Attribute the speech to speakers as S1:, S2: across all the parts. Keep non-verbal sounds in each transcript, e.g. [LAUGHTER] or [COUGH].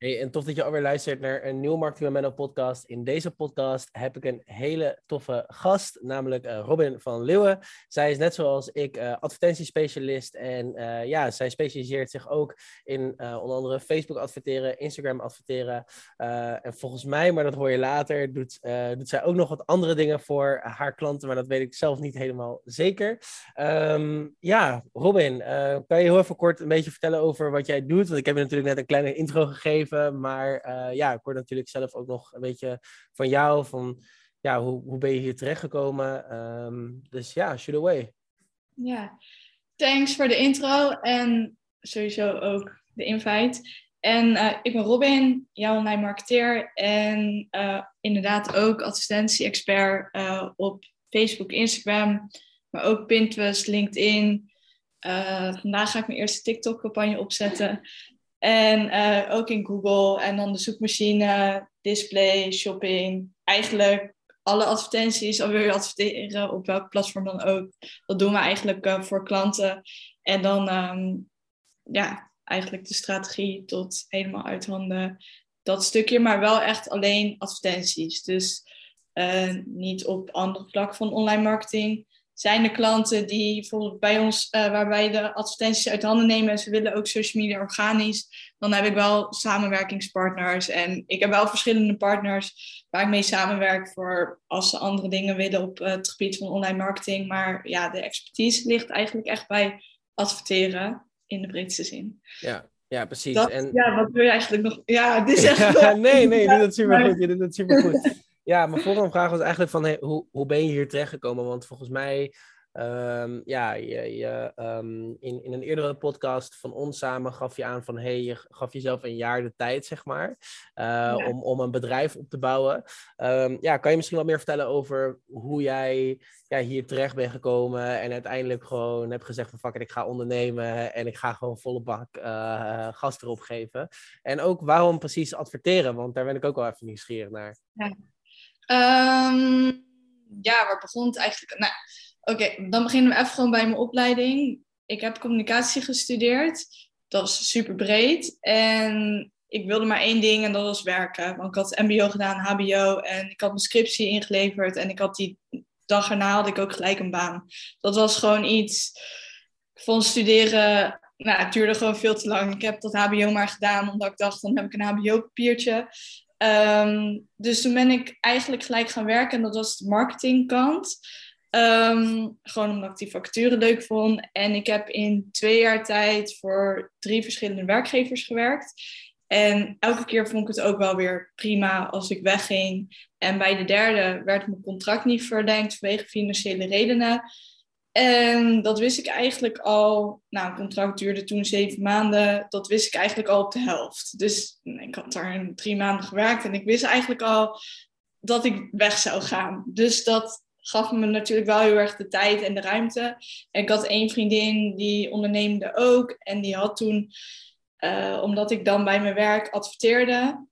S1: Hey, en tof dat je alweer luistert naar een nieuwe Marketing Menno podcast. In deze podcast heb ik een hele toffe gast, namelijk uh, Robin van Leeuwen. Zij is net zoals ik uh, advertentiespecialist en uh, ja, zij specialiseert zich ook in onder andere Facebook adverteren, Instagram adverteren. en volgens mij, maar dat hoor je later, doet, doet zij ook nog wat andere dingen voor haar klanten, maar dat weet ik zelf niet helemaal zeker. Um, ja, Robin, kan je heel even kort een beetje vertellen over wat jij doet? Want ik heb je natuurlijk net een kleine intro gegeven. Maar uh, ja, ik hoor natuurlijk zelf ook nog een beetje van jou. Van ja, hoe, hoe ben je hier terechtgekomen? Um, dus ja, shoot away.
S2: Ja, thanks voor de intro en sowieso ook de invite. En uh, ik ben Robin, jouw online marketeer en uh, inderdaad ook assistentie-expert op Facebook, Instagram, maar ook Pinterest, LinkedIn. vandaag ga ik mijn eerste TikTok-campagne opzetten. En uh, ook in Google en dan de zoekmachine, display, shopping. Eigenlijk alle advertenties, al wil je adverteren op welk platform dan ook. Dat doen we eigenlijk uh, voor klanten. En dan um, ja, eigenlijk de strategie tot helemaal uit handen. Dat stukje, maar wel echt alleen advertenties. Dus uh, niet op andere vlak van online marketing zijn er klanten die bijvoorbeeld bij ons, uh, waarbij de advertenties uit handen nemen en ze willen ook social media organisch, dan heb ik wel samenwerkingspartners. En ik heb wel verschillende partners waar ik mee samenwerk voor als ze andere dingen willen op het gebied van online marketing. Maar ja, de expertise ligt eigenlijk echt bij adverteren in de breedste zin.
S1: Ja, ja, precies.
S2: en... Ja, wat wil je eigenlijk nog? Ja, dit is [LAUGHS] echt...
S1: nee, nee, [LAUGHS] dit is super goed. Je doet het super goed. Ja, mijn volgende vraag was eigenlijk van hoe, hoe ben je hier terechtgekomen? Want volgens mij, um, ja, je, je, um, in, in een eerdere podcast van ons samen gaf je aan van hey, je gaf jezelf een jaar de tijd, zeg maar, uh, ja. om, om een bedrijf op te bouwen. Um, ja, kan je misschien wat meer vertellen over hoe jij ja, hier terecht bent gekomen en uiteindelijk gewoon hebt gezegd van fuck it, ik ga ondernemen en ik ga gewoon volle bak uh, gas erop geven. En ook waarom precies adverteren, want daar ben ik ook wel even nieuwsgierig naar.
S2: Ja. Um, ja, waar begon het eigenlijk? Nou, oké, dan beginnen we even gewoon bij mijn opleiding. Ik heb communicatie gestudeerd. Dat was super breed. En ik wilde maar één ding en dat was werken. Want ik had MBO gedaan, HBO en ik had mijn scriptie ingeleverd. En ik had die dag erna had ik ook gelijk een baan. Dat was gewoon iets. Ik vond studeren nou, het duurde gewoon veel te lang. Ik heb dat HBO maar gedaan, omdat ik dacht, dan heb ik een HBO-papiertje. Um, dus toen ben ik eigenlijk gelijk gaan werken en dat was de marketingkant. Um, gewoon omdat ik die vacature leuk vond. En ik heb in twee jaar tijd voor drie verschillende werkgevers gewerkt. En elke keer vond ik het ook wel weer prima als ik wegging. En bij de derde werd mijn contract niet verlengd vanwege financiële redenen. En dat wist ik eigenlijk al. Nou, een contract duurde toen zeven maanden. Dat wist ik eigenlijk al op de helft. Dus ik had daar drie maanden gewerkt en ik wist eigenlijk al dat ik weg zou gaan. Dus dat gaf me natuurlijk wel heel erg de tijd en de ruimte. En ik had één vriendin die onderneemde ook. En die had toen, uh, omdat ik dan bij mijn werk adverteerde.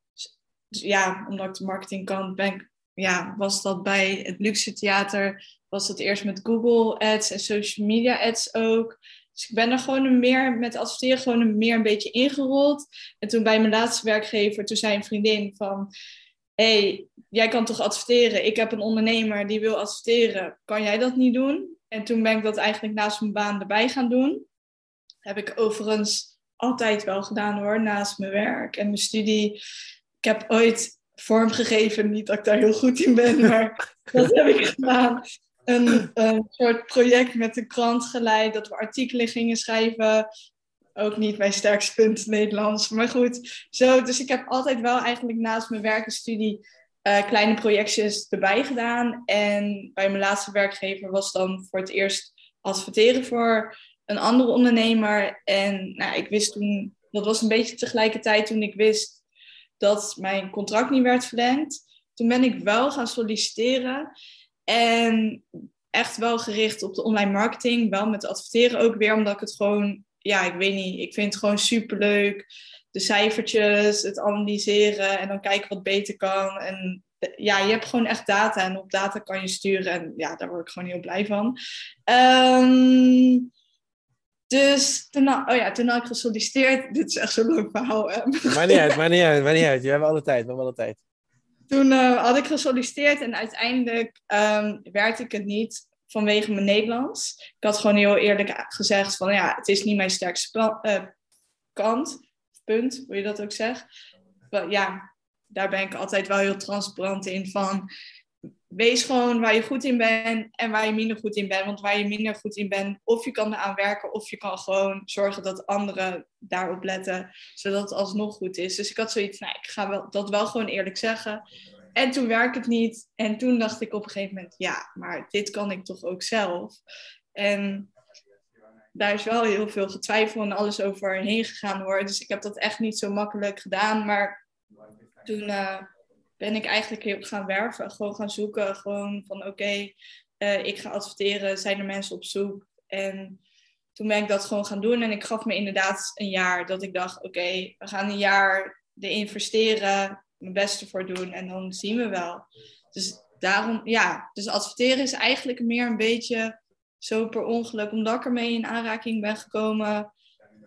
S2: Dus ja, omdat ik de marketingkant ben, ja, was dat bij het Luxe Theater was het eerst met Google Ads en social media ads ook. Dus ik ben er gewoon meer met adverteren gewoon een meer een beetje ingerold. En toen bij mijn laatste werkgever, toen zei een vriendin van... hey, jij kan toch adverteren? Ik heb een ondernemer die wil adverteren. Kan jij dat niet doen? En toen ben ik dat eigenlijk naast mijn baan erbij gaan doen. Heb ik overigens altijd wel gedaan hoor, naast mijn werk en mijn studie. Ik heb ooit vormgegeven, niet dat ik daar heel goed in ben, maar [LAUGHS] dat heb ik gedaan een, een soort project met de krant geleid, dat we artikelen gingen schrijven. Ook niet mijn sterkste punt Nederlands, maar goed. Zo, dus ik heb altijd wel eigenlijk naast mijn werk en studie uh, kleine projectjes erbij gedaan. En bij mijn laatste werkgever was dan voor het eerst adverteren voor een andere ondernemer. En nou, ik wist toen, dat was een beetje tegelijkertijd toen ik wist dat mijn contract niet werd verlengd. Toen ben ik wel gaan solliciteren. En echt wel gericht op de online marketing. Wel met adverteren ook weer, omdat ik het gewoon, ja, ik weet niet, ik vind het gewoon super leuk. De cijfertjes, het analyseren en dan kijken wat beter kan. En ja, je hebt gewoon echt data en op data kan je sturen. En ja, daar word ik gewoon heel blij van. Um, Dus toen, had- oh ja, toen had ik gesolliciteerd. [LAUGHS] Dit is echt zo'n leuk verhaal. Hè?
S1: Maar niet uit, maar niet uit, maar niet uit. We hebben alle tijd, we hebben alle tijd.
S2: Toen eh, had ik gesolliciteerd en uiteindelijk ehm, werd ik het niet vanwege mijn Nederlands. Ik had gewoon heel eerlijk gezegd van ja, het is niet mijn sterkste eh, kant, punt, hoe je dat ook zegt. Wel, ja, daar ben ik altijd wel heel transparant in van wees gewoon waar je goed in bent en waar je minder goed in bent. Want waar je minder goed in bent, of je kan eraan werken, of je kan gewoon zorgen dat anderen daarop letten, zodat het alsnog goed is. Dus ik had zoiets, nou, ik ga wel, dat wel gewoon eerlijk zeggen. En toen werkte het niet. En toen dacht ik op een gegeven moment, ja, maar dit kan ik toch ook zelf. En daar is wel heel veel getwijfeld en alles overheen gegaan hoor. Dus ik heb dat echt niet zo makkelijk gedaan. Maar toen eh, ben ik eigenlijk heel gaan werven. Gewoon gaan zoeken. Gewoon van oké, eh, ik ga adverteren. Zijn er mensen op zoek? En toen ben ik dat gewoon gaan doen. En ik gaf me inderdaad een jaar dat ik dacht, oké, we gaan een jaar erin investeren. Mijn beste voor doen. En dan zien we wel. Dus daarom, ja. Dus adverteren is eigenlijk meer een beetje zo per ongeluk. Omdat ik ermee in aanraking ben gekomen.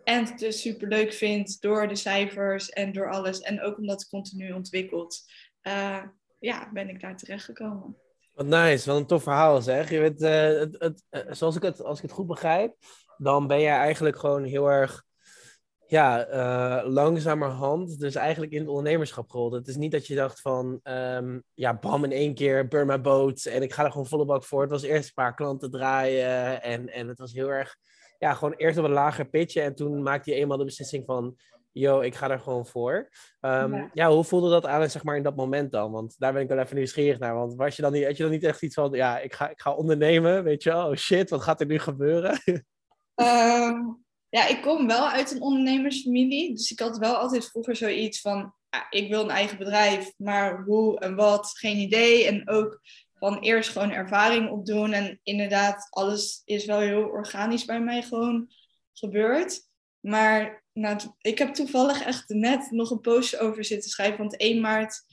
S2: En het dus super leuk vind door de cijfers en door alles. En ook omdat het continu ontwikkelt. Eh, ja, ben ik daar terecht gekomen.
S1: Wat nice, wat een tof verhaal zeg. Je weet, eh, het, eh, zoals ik het, als ik het goed begrijp, dan ben jij eigenlijk gewoon heel erg ja, langzamerhand dus eigenlijk in het ondernemerschap gerold. Het is niet dat je dacht van, ehm, ja, bam, in één keer, burn my boat en ik ga er gewoon volle bak voor. Het was eerst een paar klanten draaien en, en het was heel erg, ja, gewoon eerst op een lager pitje en toen maakte je eenmaal de beslissing van, yo, ik ga er gewoon voor. Ehm,
S2: Ja.
S1: ja. hoe voelde dat aan, zeg maar, in dat moment dan? Want daar ben ik wel even nieuwsgierig naar. Want was je dan niet, had je dan niet echt iets van, ja, ik ga, ik ga ondernemen, weet je wel? Oh shit, wat gaat er nu gebeuren? [LAUGHS]
S2: Ehm, ja, ik kom wel uit een ondernemersfamilie. Dus ik had wel altijd vroeger zoiets van... Ja, ik wil een eigen bedrijf, maar hoe en wat, geen idee. En ook van eerst gewoon ervaring opdoen. En inderdaad, alles is wel heel organisch bij mij gewoon gebeurd. Maar nou, ik heb toevallig echt net nog een post over zitten schrijven. Want 1 maart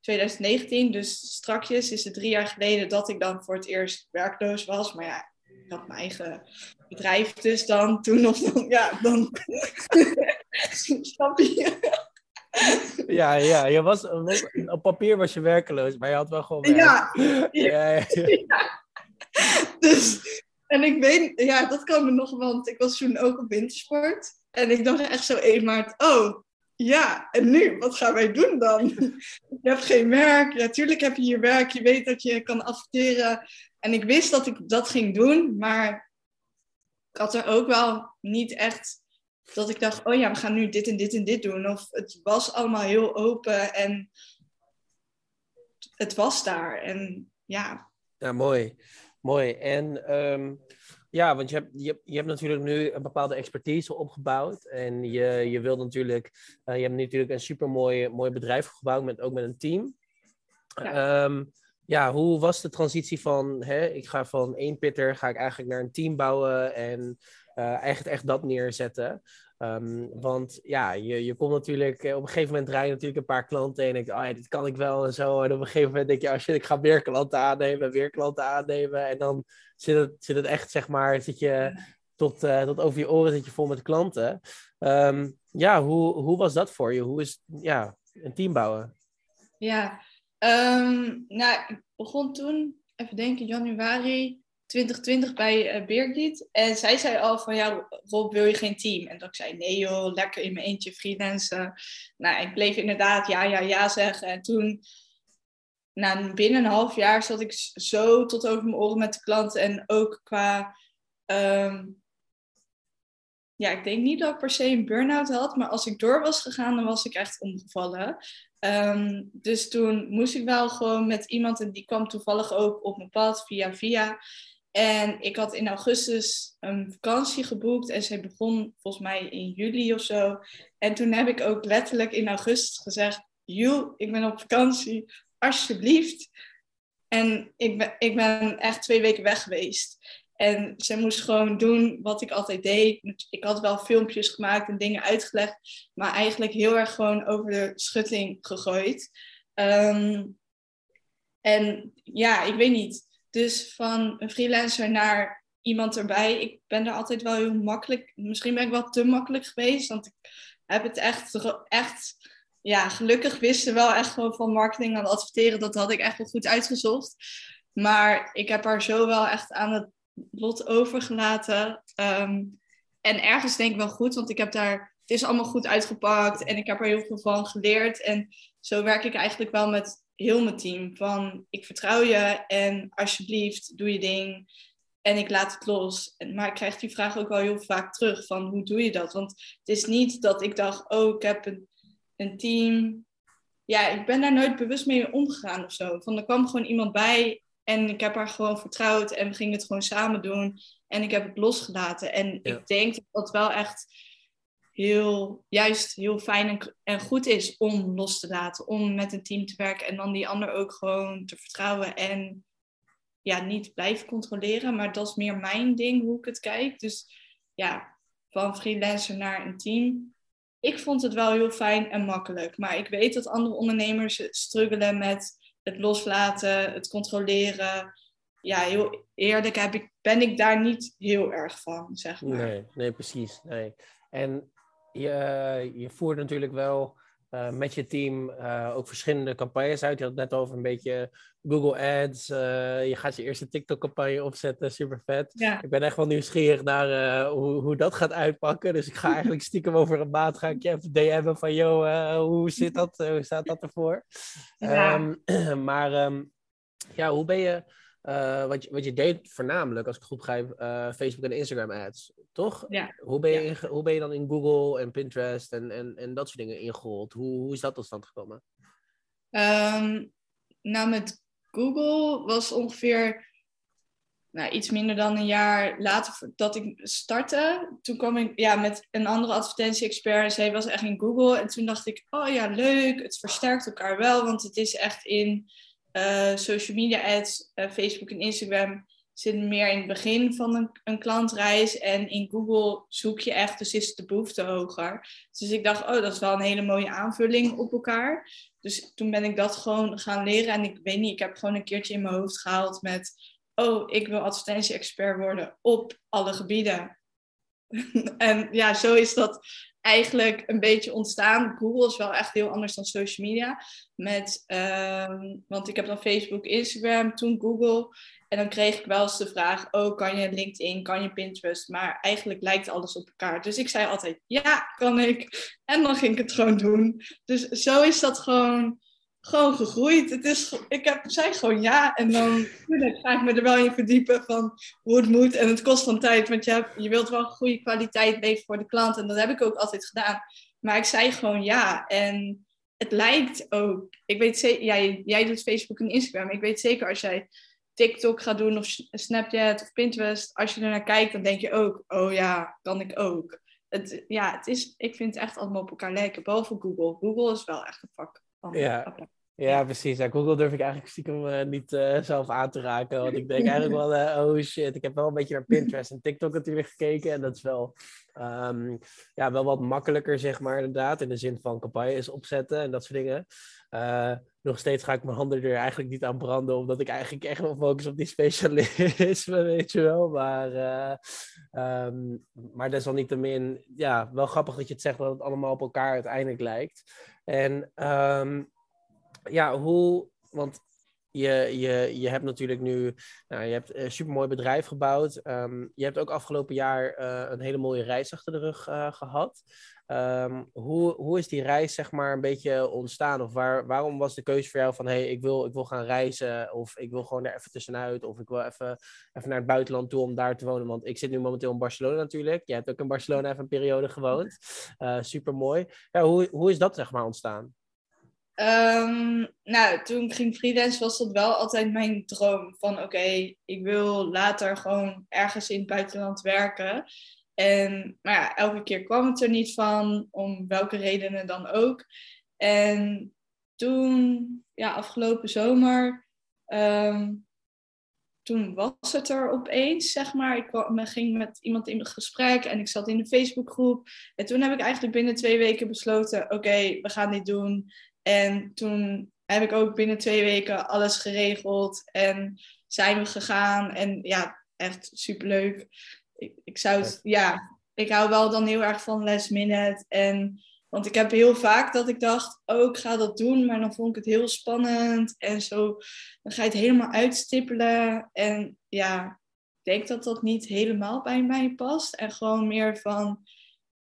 S2: 2019, dus strakjes, is het drie jaar geleden dat ik dan voor het eerst werkloos was. Maar ja, ik had mijn eigen bedrijf dus dan toen of dan, [LAUGHS] ja, dan [LAUGHS] snap je?
S1: ja, ja, je was, op papier was je werkeloos, maar je had wel gewoon werk.
S2: Ja,
S1: ja, ja, [LAUGHS] ja.
S2: dus, en ik weet, ja, dat kan me nog, want ik was toen ook op wintersport. En ik dacht echt zo 1 maart, oh, ja, en nu, wat gaan wij doen dan? [LAUGHS] Je hebt geen werk, ja, tuurlijk heb je hier werk, je weet dat je kan adverteren. En ik wist dat ik dat ging doen, maar ik had er ook wel niet echt dat ik dacht, oh ja, we gaan nu dit en dit en dit doen. Of het was allemaal heel open en het was daar. En ja,
S1: Ja, mooi. Mooi. En ehm, ja, want je hebt, je, hebt- je hebt natuurlijk nu een bepaalde expertise opgebouwd. En je, je wilt natuurlijk, eh, je hebt natuurlijk een super mooi, bedrijf gebouwd, met, ook met een team.
S2: Ja.
S1: Ja. ja, hoe was de transitie van, hè, ik ga van één pitter, ga ik eigenlijk naar een team bouwen en eh echt, echt dat neerzetten. Ehm, want ja, je, je komt natuurlijk, eh, op een gegeven moment draai je natuurlijk een paar klanten en denk je, oh ja, dit kan ik wel en zo. En op een gegeven moment denk je, oh ik ga meer klanten aannemen, weer klanten aannemen. En dan zit het, zit het echt, zeg maar, zit je tot, eh, tot over je oren zit je vol met klanten. Ehm, ja, hoe, hoe was dat voor je? Hoe is ja, een team bouwen?
S2: Ja, ehm, nou, ik begon toen, even denken, januari 2020 bij eh Birgit. En zij zei al van, ja, Rob, wil je geen team? En dat ik zei, nee joh, lekker in mijn eentje freelancen. Nou, ik bleef inderdaad ja, ja, ja zeggen. En toen, nou, binnen een half jaar zat ik zo tot over mijn oren met de klanten. En ook qua, ehm, ja, ik denk niet dat ik per se een burn-out had. Maar als ik door was gegaan, dan was ik echt omgevallen. Ehm, dus toen moest ik wel gewoon met iemand, en die kwam toevallig ook op mijn pad via via. En ik had in augustus een vakantie geboekt en zij begon volgens mij in juli of zo. En toen heb ik ook letterlijk in augustus gezegd: Joe, ik ben op vakantie, alsjeblieft. En ik ben, ik ben echt twee weken weg geweest. En ze moest gewoon doen wat ik altijd deed. Ik had wel filmpjes gemaakt en dingen uitgelegd, maar eigenlijk heel erg gewoon over de schutting gegooid. Ehm, en ja, ik weet niet. Dus van een freelancer naar iemand erbij. Ik ben er altijd wel heel makkelijk. Misschien ben ik wel te makkelijk geweest. Want ik heb het echt, echt ja, gelukkig wisten wel echt van marketing aan adverteren. Dat had ik echt wel goed uitgezocht. Maar ik heb haar zo wel echt aan het lot overgelaten. Ehm, en ergens denk ik wel goed, want ik heb daar, het is allemaal goed uitgepakt en ik heb er heel veel van geleerd. En zo werk ik eigenlijk wel met heel mijn team. Van ik vertrouw je en alsjeblieft doe je ding en ik laat het los. Maar ik krijg die vraag ook wel heel vaak terug van hoe doe je dat? Want het is niet dat ik dacht, oh ik heb een, een team. Ja, ik ben daar nooit bewust mee omgegaan of zo. Van er kwam gewoon iemand bij en ik heb haar gewoon vertrouwd en we gingen het gewoon samen doen. En ik heb het losgelaten. En ik denk dat dat wel echt heel, juist heel fijn en, goed is om los te laten. Om met een team te werken en dan die ander ook gewoon te vertrouwen. En ja, niet blijven controleren. Maar dat is meer mijn ding, hoe ik het kijk. Dus ja, van freelancer naar een team. Ik vond het wel heel fijn en makkelijk. Maar ik weet dat andere ondernemers struggelen met het loslaten, het controleren. Ja, heel eerlijk heb ik, ben ik daar niet heel erg van, zeg maar.
S1: Nee, nee precies. Nee. En je, je voert natuurlijk wel uh, met je team uh, ook verschillende campagnes uit. Je had het net over een beetje Google Ads. Uh, je gaat je eerste TikTok-campagne opzetten, super vet.
S2: Ja.
S1: Ik ben echt wel nieuwsgierig naar hoe, hoe dat gaat uitpakken. Dus ik ga [LAUGHS] eigenlijk stiekem over een maand ga ik je even DM'en van, joh, hoe zit dat? hoe staat dat ervoor? Ja. Um, [CLEARS THROAT] maar um, ja, hoe ben je wat, je, wat je deed voornamelijk, als ik goed begrijp, Facebook en Instagram ads, toch?
S2: Ja.
S1: Hoe ben je, hoe ben je dan in Google en Pinterest en, en, en dat soort dingen ingerold? Hoe, hoe is dat tot stand gekomen?
S2: Um, nou, met Google was ongeveer nou, iets minder dan een jaar later dat ik startte. Toen kwam ik ja, met een andere advertentie-expert. Zij was echt in Google. En toen dacht ik, oh ja, leuk. Het versterkt elkaar wel, want het is echt in uh, social media ads, uh, Facebook en Instagram zitten meer in het begin van een, een, klantreis. En in Google zoek je echt, dus is de behoefte hoger. Dus ik dacht, oh, dat is wel een hele mooie aanvulling op elkaar. Dus toen ben ik dat gewoon gaan leren. En ik weet niet, ik heb gewoon een keertje in mijn hoofd gehaald met... Oh, ik wil advertentie-expert worden op alle gebieden. [LAUGHS] en ja, zo is dat eigenlijk een beetje ontstaan. Google is wel echt heel anders dan social media. Met, ehm, want ik heb dan Facebook, Instagram, toen Google. En dan kreeg ik wel eens de vraag: Oh, kan je LinkedIn, kan je Pinterest? Maar eigenlijk lijkt alles op elkaar. Dus ik zei altijd: Ja, kan ik. En dan ging ik het gewoon doen. Dus zo is dat gewoon gewoon gegroeid. Het is, ik heb, zei gewoon ja. En dan ga ik me er wel in verdiepen van hoe het moet. En het kost van tijd, want je, hebt, je wilt wel goede kwaliteit leveren voor de klant. En dat heb ik ook altijd gedaan. Maar ik zei gewoon ja. En het lijkt ook. Ik weet zeker, jij, jij doet Facebook en Instagram. Ik weet zeker als jij TikTok gaat doen of Snapchat of Pinterest. Als je er naar kijkt, dan denk je ook, oh ja, kan ik ook. Het, ja, het is, ik vind het echt allemaal op elkaar lijken. Behalve Google. Google is wel echt een vak
S1: ja. Ja, precies. Ja, Google durf ik eigenlijk stiekem uh, niet uh, zelf aan te raken. Want ik denk eigenlijk [LAUGHS] wel, uh, oh shit, ik heb wel een beetje naar Pinterest en TikTok natuurlijk gekeken. En dat is wel, um, ja, wel wat makkelijker, zeg maar, inderdaad. In de zin van campagnes opzetten en dat soort dingen. nog steeds ga ik mijn handen er eigenlijk niet aan branden, omdat ik eigenlijk echt wel focus op die specialisme, [LAUGHS] weet je wel. Maar, um, maar desalniettemin, ja, wel grappig dat je het zegt dat het allemaal op elkaar uiteindelijk lijkt. En um, ja, hoe, want je, je, je hebt natuurlijk nu, nou, je hebt een supermooi bedrijf gebouwd. Um, je hebt ook afgelopen jaar uh, een hele mooie reis achter de rug uh, gehad. Um, hoe, hoe is die reis zeg maar een beetje ontstaan? Of waar, waarom was de keuze voor jou van, hey, ik wil, ik wil gaan reizen of ik wil gewoon er even tussenuit of ik wil even, even naar het buitenland toe om daar te wonen? Want ik zit nu momenteel in Barcelona natuurlijk. Je hebt ook in Barcelona even een periode gewoond. Uh, eh, super mooi. Ja, hoe, hoe is dat zeg maar ontstaan?
S2: Um, nou, toen ik ging freelance was dat wel altijd mijn droom. Van oké, ik wil later gewoon ergens in het buitenland werken. En maar ja, elke keer kwam het er niet van, om welke redenen dan ook. En toen, ja, afgelopen zomer, um, toen was het er opeens, zeg maar. Ik ging met iemand in gesprek en ik zat in de Facebookgroep. En toen heb ik eigenlijk binnen twee weken besloten, oké, we gaan dit doen. En toen heb ik ook binnen twee weken alles geregeld en zijn we gegaan. En ja, echt superleuk. Ik, ik zou het, ja, ik hou wel dan heel erg van last minute. En, want ik heb heel vaak dat ik dacht, oh, ik ga dat doen. Maar dan vond ik het heel spannend. En zo, dan ga je het helemaal uitstippelen. En ja, ik denk dat dat niet helemaal bij mij past. En gewoon meer van,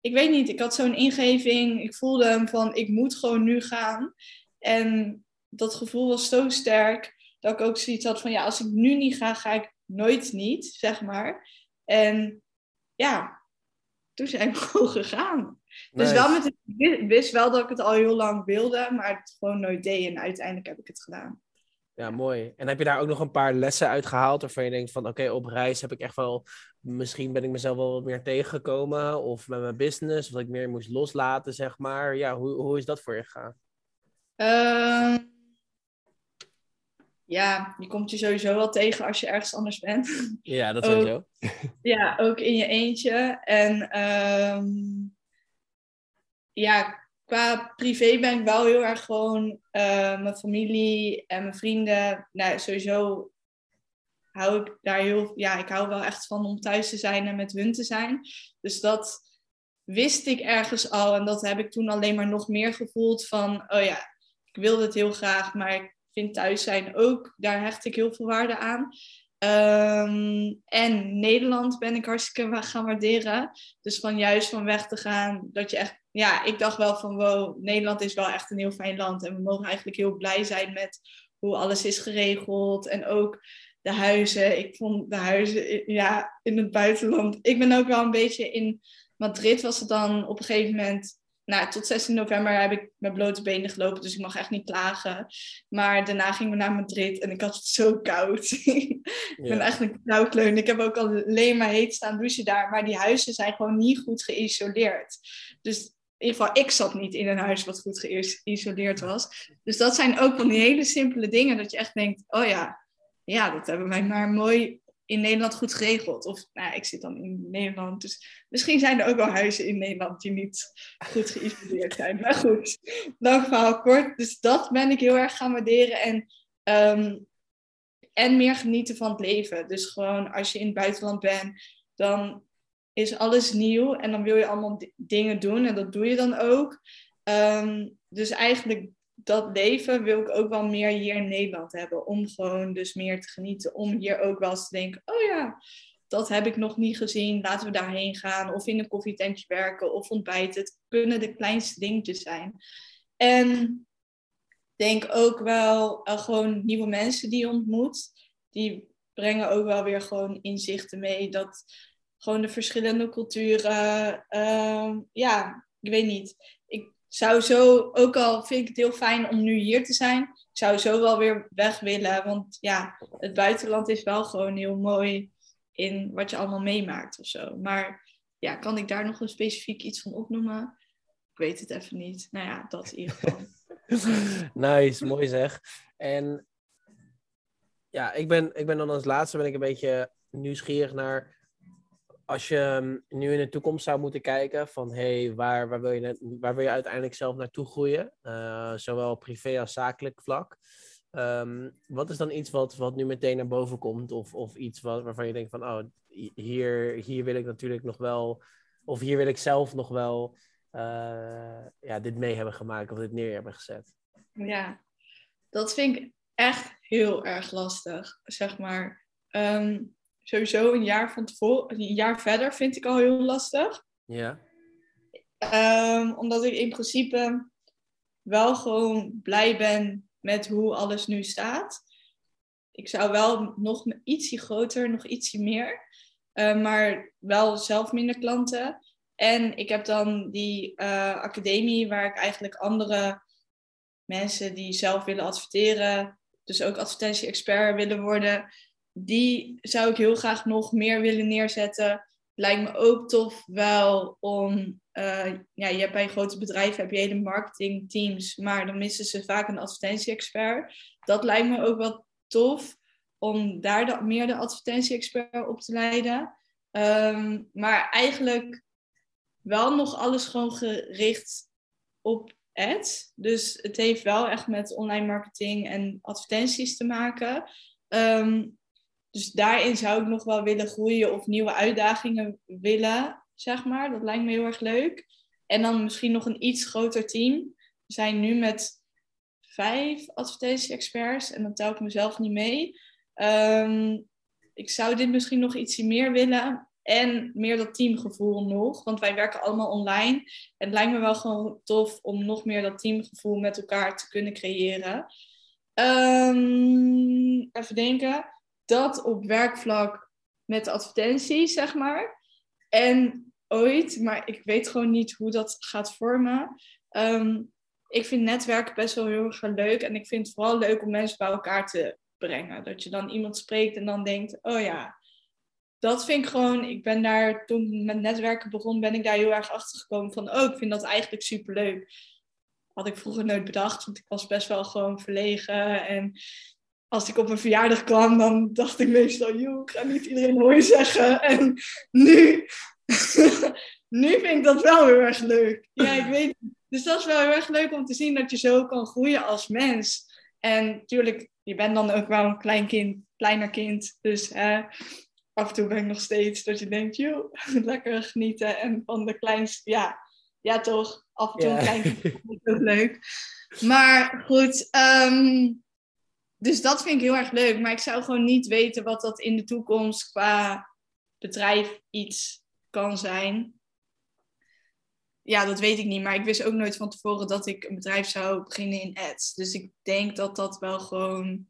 S2: ik weet niet, ik had zo'n ingeving. Ik voelde hem van, ik moet gewoon nu gaan. En dat gevoel was zo sterk dat ik ook zoiets had van, ja, als ik nu niet ga, ga ik nooit niet, zeg maar. En ja, toen zijn we [LAUGHS] gewoon gegaan. Dus wel met ik wist wel dat ik het al heel lang wilde, maar het gewoon nooit deed. En uiteindelijk heb ik het gedaan.
S1: Ja, mooi. En heb je daar ook nog een paar lessen uit gehaald waarvan je denkt van oké, op reis heb ik echt wel, misschien ben ik mezelf wel wat meer tegengekomen of met mijn business, of dat ik meer moest loslaten, zeg maar. Ja, hoe, hoe is dat voor je gegaan?
S2: Uh, ja, je komt je sowieso wel tegen als je ergens anders bent.
S1: Ja, dat sowieso.
S2: ja, ook in je eentje. En um, ja, qua privé ben ik wel heel erg gewoon uh, mijn familie en mijn vrienden. Nou, sowieso hou ik daar heel... Ja, ik hou wel echt van om thuis te zijn en met hun te zijn. Dus dat wist ik ergens al. En dat heb ik toen alleen maar nog meer gevoeld van... Oh ja, ik wilde het heel graag, maar ik thuis zijn ook, daar hecht ik heel veel waarde aan. Ehm, en Nederland ben ik hartstikke gaan waarderen. Dus van juist van weg te gaan, dat je echt, ja, ik dacht wel van wow, Nederland is wel echt een heel fijn land. En we mogen eigenlijk heel blij zijn met hoe alles is geregeld. En ook de huizen. Ik vond de huizen ja, in het buitenland. Ik ben ook wel een beetje in Madrid was het dan op een gegeven moment nou, tot 16 november heb ik met blote benen gelopen, dus ik mag echt niet klagen. Maar daarna gingen we naar Madrid en ik had het zo koud. [LAUGHS] ik ben echt een koudkleun. Ik heb ook alleen maar heet staan douchen daar, maar die huizen zijn gewoon niet goed geïsoleerd. Dus in ieder geval, ik zat niet in een huis wat goed geïsoleerd was. Dus dat zijn ook van die hele simpele dingen dat je echt denkt, oh ja, ja, dat hebben wij maar mooi in Nederland goed geregeld. Of nou, ik zit dan in Nederland. Dus misschien zijn er ook wel huizen in Nederland die niet goed geïsoleerd zijn. Maar goed, lang verhaal kort. Dus dat ben ik heel erg gaan waarderen. En, ehm, en meer genieten van het leven. Dus gewoon als je in het buitenland bent, dan is alles nieuw. En dan wil je allemaal dingen doen. En dat doe je dan ook. Ehm, dus eigenlijk dat leven wil ik ook wel meer hier in Nederland hebben. Om gewoon dus meer te genieten. Om hier ook wel eens te denken, oh ja, dat heb ik nog niet gezien. Laten we daarheen gaan. Of in een koffietentje werken. Of ontbijten. Het kunnen de kleinste dingetjes zijn. En denk ook wel uh, gewoon nieuwe mensen die je ontmoet. Die brengen ook wel weer gewoon inzichten mee. Dat gewoon de verschillende culturen. Uh, ja, ik weet niet zou zo, ook al vind ik het heel fijn om nu hier te zijn, ik zou zo wel weer weg willen. Want ja, het buitenland is wel gewoon heel mooi in wat je allemaal meemaakt of zo. Maar ja, kan ik daar nog een specifiek iets van opnoemen? Ik weet het even niet. Nou ja, dat in ieder geval. [LAUGHS]
S1: nice, mooi zeg. En ja, ik ben, ik ben dan als laatste ben ik een beetje nieuwsgierig naar als je ehm, nu in de toekomst zou moeten kijken van hey, waar, waar, wil, je, waar wil je uiteindelijk zelf naartoe groeien, uh, zowel privé als zakelijk vlak. Um, wat is dan iets wat, wat nu meteen naar boven komt? Of, of iets wat, waarvan je denkt van oh, hier, hier wil ik natuurlijk nog wel, of hier wil ik zelf nog wel uh, ja, dit mee hebben gemaakt of dit neer hebben gezet?
S2: Ja, dat vind ik echt heel erg lastig, zeg maar. Um, sowieso een jaar van tevoren, een jaar verder vind ik al heel lastig.
S1: Ja.
S2: Um, omdat ik in principe wel gewoon blij ben met hoe alles nu staat. Ik zou wel nog ietsje groter, nog ietsje meer. Uh, maar wel zelf minder klanten. En ik heb dan die uh, academie waar ik eigenlijk andere mensen die zelf willen adverteren, dus ook advertentie-expert willen worden, die zou ik heel graag nog meer willen neerzetten. Lijkt me ook tof wel om, uh, ja, je hebt bij grote bedrijven heb je hele marketingteams, maar dan missen ze vaak een advertentie-expert. Dat lijkt me ook wel tof om daar de, meer de advertentie-expert op te leiden. Um, maar eigenlijk wel nog alles gewoon gericht op ads. Dus het heeft wel echt met online marketing en advertenties te maken. Um, dus daarin zou ik nog wel willen groeien of nieuwe uitdagingen willen, zeg maar. Dat lijkt me heel erg leuk. En dan misschien nog een iets groter team. We zijn nu met vijf advertentie-experts en dan tel ik mezelf niet mee. Ehm, ik zou dit misschien nog ietsje meer willen. En meer dat teamgevoel nog. Want wij werken allemaal online. En het lijkt me wel gewoon tof om nog meer dat teamgevoel met elkaar te kunnen creëren. Um, even denken. Dat op werkvlak met advertenties, zeg maar. En ooit, maar ik weet gewoon niet hoe dat gaat vormen. Ehm, ik vind netwerken best wel heel erg leuk. En ik vind het vooral leuk om mensen bij elkaar te brengen. Dat je dan iemand spreekt en dan denkt, oh ja, dat vind ik gewoon, ik ben daar toen met netwerken begon, ben ik daar heel erg achter gekomen van, oh, ik vind dat eigenlijk super leuk. Had ik vroeger nooit bedacht, want ik was best wel gewoon verlegen. En als ik op een verjaardag kwam, dan dacht ik meestal, joh, ik ga niet iedereen hoor zeggen. En nu, [LAUGHS] nu vind ik dat wel heel erg leuk. Ja, ik weet Dus dat is wel heel erg leuk om te zien dat je zo kan groeien als mens. En natuurlijk, je bent dan ook wel een klein kind, kleiner kind. Dus af en toe ben ik nog steeds dat je denkt, joh, [LAUGHS] lekker genieten. En van de kleinste, ja, ja toch, af en toe een klein kind is ook leuk. Maar goed, ehm, dus dat vind ik heel erg leuk. Maar ik zou gewoon niet weten wat dat in de toekomst qua bedrijf iets kan zijn. Ja, dat weet ik niet. Maar ik wist ook nooit van tevoren dat ik een bedrijf zou beginnen in ads. Dus ik denk dat dat wel gewoon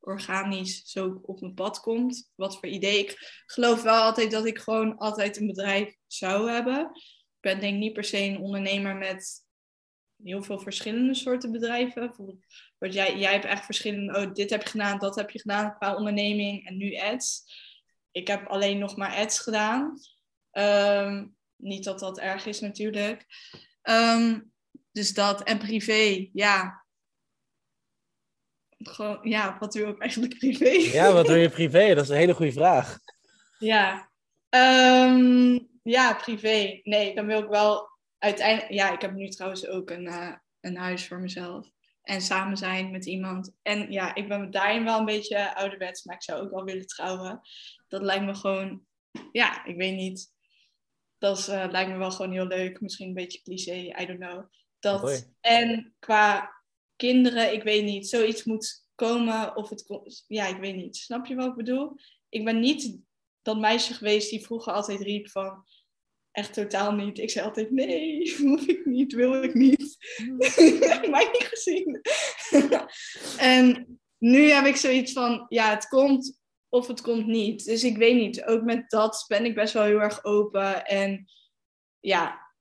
S2: organisch zo op mijn pad komt. Wat voor idee. Ik geloof wel altijd dat ik gewoon altijd een bedrijf zou hebben. Ik ben denk niet per se een ondernemer met heel veel verschillende soorten bedrijven. Bijvoorbeeld, jij, jij hebt echt verschillende, oh, dit heb je gedaan, dat heb je gedaan qua onderneming en nu ads. Ik heb alleen nog maar ads gedaan. Ehm, niet dat dat erg is natuurlijk. Ehm, dus dat en privé, ja. Gewoon, ja, wat doe ik eigenlijk [LAUGHS] privé?
S1: Ja, wat doe je privé? Dat is een hele goede vraag.
S2: Ja, ehm, ja, privé. Nee, dan wil ik wel uiteindelijk. Ja, ik heb nu trouwens ook een, uh, een huis voor mezelf. En samen zijn met iemand. En ja, ik ben daarin wel een beetje ouderwets, maar ik zou ook wel willen trouwen. Dat lijkt me gewoon, ja, ik weet niet dat uh, lijkt me wel gewoon heel leuk. Misschien een beetje cliché, I don't know. Dat, en qua kinderen, ik weet niet, zoiets moet komen of het komt. Ja, ik weet niet. Snap je wat ik bedoel? Ik ben niet dat meisje geweest die vroeger altijd riep van. Echt totaal niet. Ik zei altijd: nee, hoef [LAUGHS] ik niet, wil ik niet. [LAUGHS] Mij niet gezien. [LAUGHS] en nu heb ik zoiets van: ja, het komt of het komt niet. Dus ik weet niet. Ook met dat ben ik best wel heel erg open. En ja,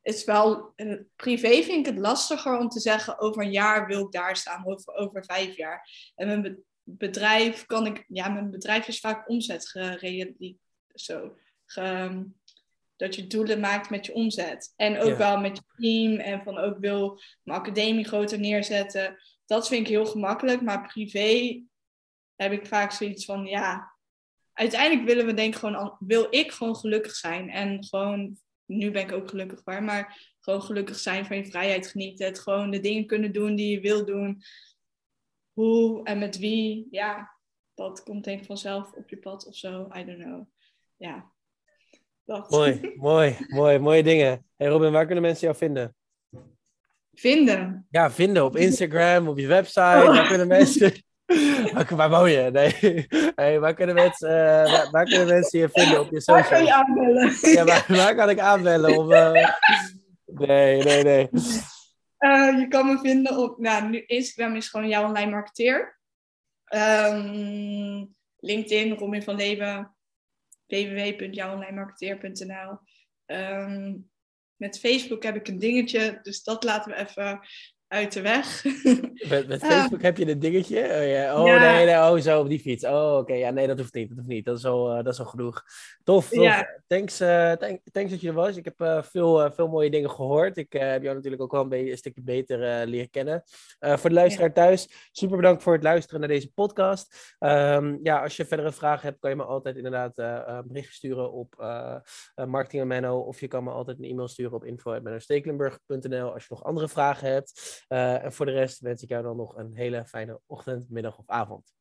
S2: het is wel. Privé vind ik het lastiger om te zeggen: over een jaar wil ik daar staan, of over vijf jaar. En mijn bedrijf kan ik. Ja, mijn bedrijf is vaak omzet gerealiseerd. Zo. Dat je doelen maakt met je omzet. En ook wel met je team. En van ook wil mijn academie groter neerzetten. Dat vind ik heel gemakkelijk. Maar privé heb ik vaak zoiets van, ja, uiteindelijk willen we denk ik gewoon, wil ik gewoon gelukkig zijn. En gewoon, nu ben ik ook gelukkig waar, maar gewoon gelukkig zijn van je vrijheid genieten. Het gewoon de dingen kunnen doen die je wil doen. Hoe en met wie, ja, dat komt denk ik vanzelf op je pad of zo. I don't know. Ja,
S1: dat. Mooi, mooi, mooi, mooie dingen. Hey Robin, waar kunnen mensen jou vinden?
S2: Vinden?
S1: Ja, vinden op Instagram, op je website. Waar kunnen [LAUGHS] mensen... waar, waar woon je? Nee. Hey, waar, kunnen mensen, uh, waar, kunnen mensen je vinden op je social?
S2: Waar kan je aanbellen?
S1: Ja, waar, waar kan ik aanbellen? Of, uh... Nee, nee, nee.
S2: Uh, je kan me vinden op... Nou, nu Instagram is gewoon jouw online marketeer. Um, LinkedIn, Robin van Leeuwen. www.jouwonlinemarketeer.nl um, ehm, Met Facebook heb ik een dingetje, dus dat laten we even uit de weg. [LAUGHS]
S1: Met, met Facebook heb je een dingetje? Oh, oh nee, nee, oh zo op die fiets. Oh oké, ja nee, dat hoeft niet, dat hoeft niet. Dat is al, uh, dat is al genoeg. Tof, tof. Ja. Thanks, uh, thank, thanks dat je er was. Ik heb uh, veel, veel mooie dingen gehoord. Ik heb jou natuurlijk ook wel een, beetje, een stukje beter leren kennen. voor de luisteraar ja. thuis, super bedankt voor het luisteren naar deze podcast. Um, ja, als je verdere vragen hebt, kan je me altijd inderdaad een bericht sturen op Marketing Menno. Of je kan me altijd een e-mail sturen op info.mennostekelenburg.nl als je nog andere vragen hebt. Uh, en voor de rest wens ik jou dan nog een hele fijne ochtend, middag of avond.